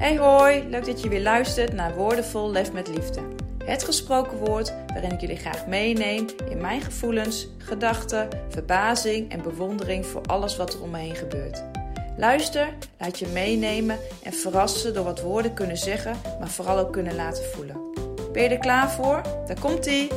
Hey hoi, leuk dat je weer luistert naar Woordenvol Lef met Liefde. Het gesproken woord waarin ik jullie graag meeneem in mijn gevoelens, gedachten, verbazing en bewondering voor alles wat er om me heen gebeurt. Luister, laat je meenemen en verrassen door wat woorden kunnen zeggen, maar vooral ook kunnen laten voelen. Ben je er klaar voor? Daar komt ie!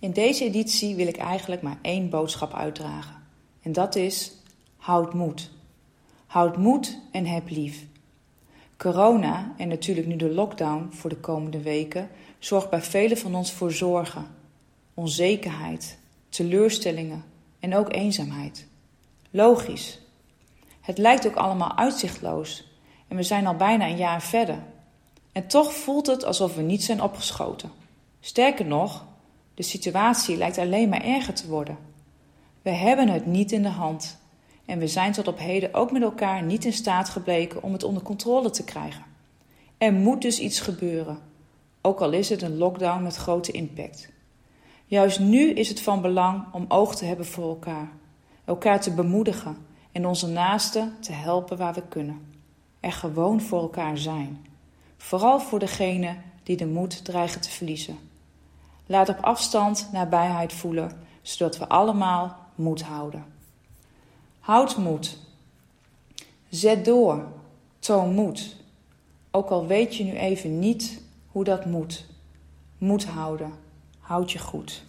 In deze editie wil ik eigenlijk maar één boodschap uitdragen. En dat is: houd moed. Houd moed en heb lief. Corona en natuurlijk nu de lockdown voor de komende weken zorgt bij velen van ons voor zorgen, onzekerheid, teleurstellingen en ook eenzaamheid. Logisch. Het lijkt ook allemaal uitzichtloos en we zijn al bijna een jaar verder. En toch voelt het alsof we niet zijn opgeschoten. Sterker nog, de situatie lijkt alleen maar erger te worden. We hebben het niet in de hand en we zijn tot op heden ook met elkaar niet in staat gebleken om het onder controle te krijgen. Er moet dus iets gebeuren, ook al is het een lockdown met grote impact. Juist nu is het van belang om oog te hebben voor elkaar, elkaar te bemoedigen en onze naasten te helpen waar we kunnen. Er gewoon voor elkaar zijn, vooral voor degenen die de moed dreigen te verliezen. Laat op afstand nabijheid voelen, zodat we allemaal moed houden. Houd moed. Zet door. Toon moed. Ook al weet je nu even niet hoe dat moet. Moed houden. Houd je goed.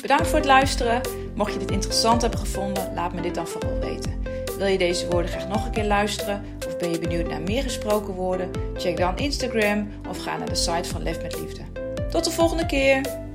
Bedankt voor het luisteren. Mocht je dit interessant hebben gevonden, laat me dit dan vooral weten. Wil je deze woorden graag nog een keer luisteren? Ben je benieuwd naar meer gesproken woorden? Check dan Instagram of ga naar de site van Lef met Liefde. Tot de volgende keer!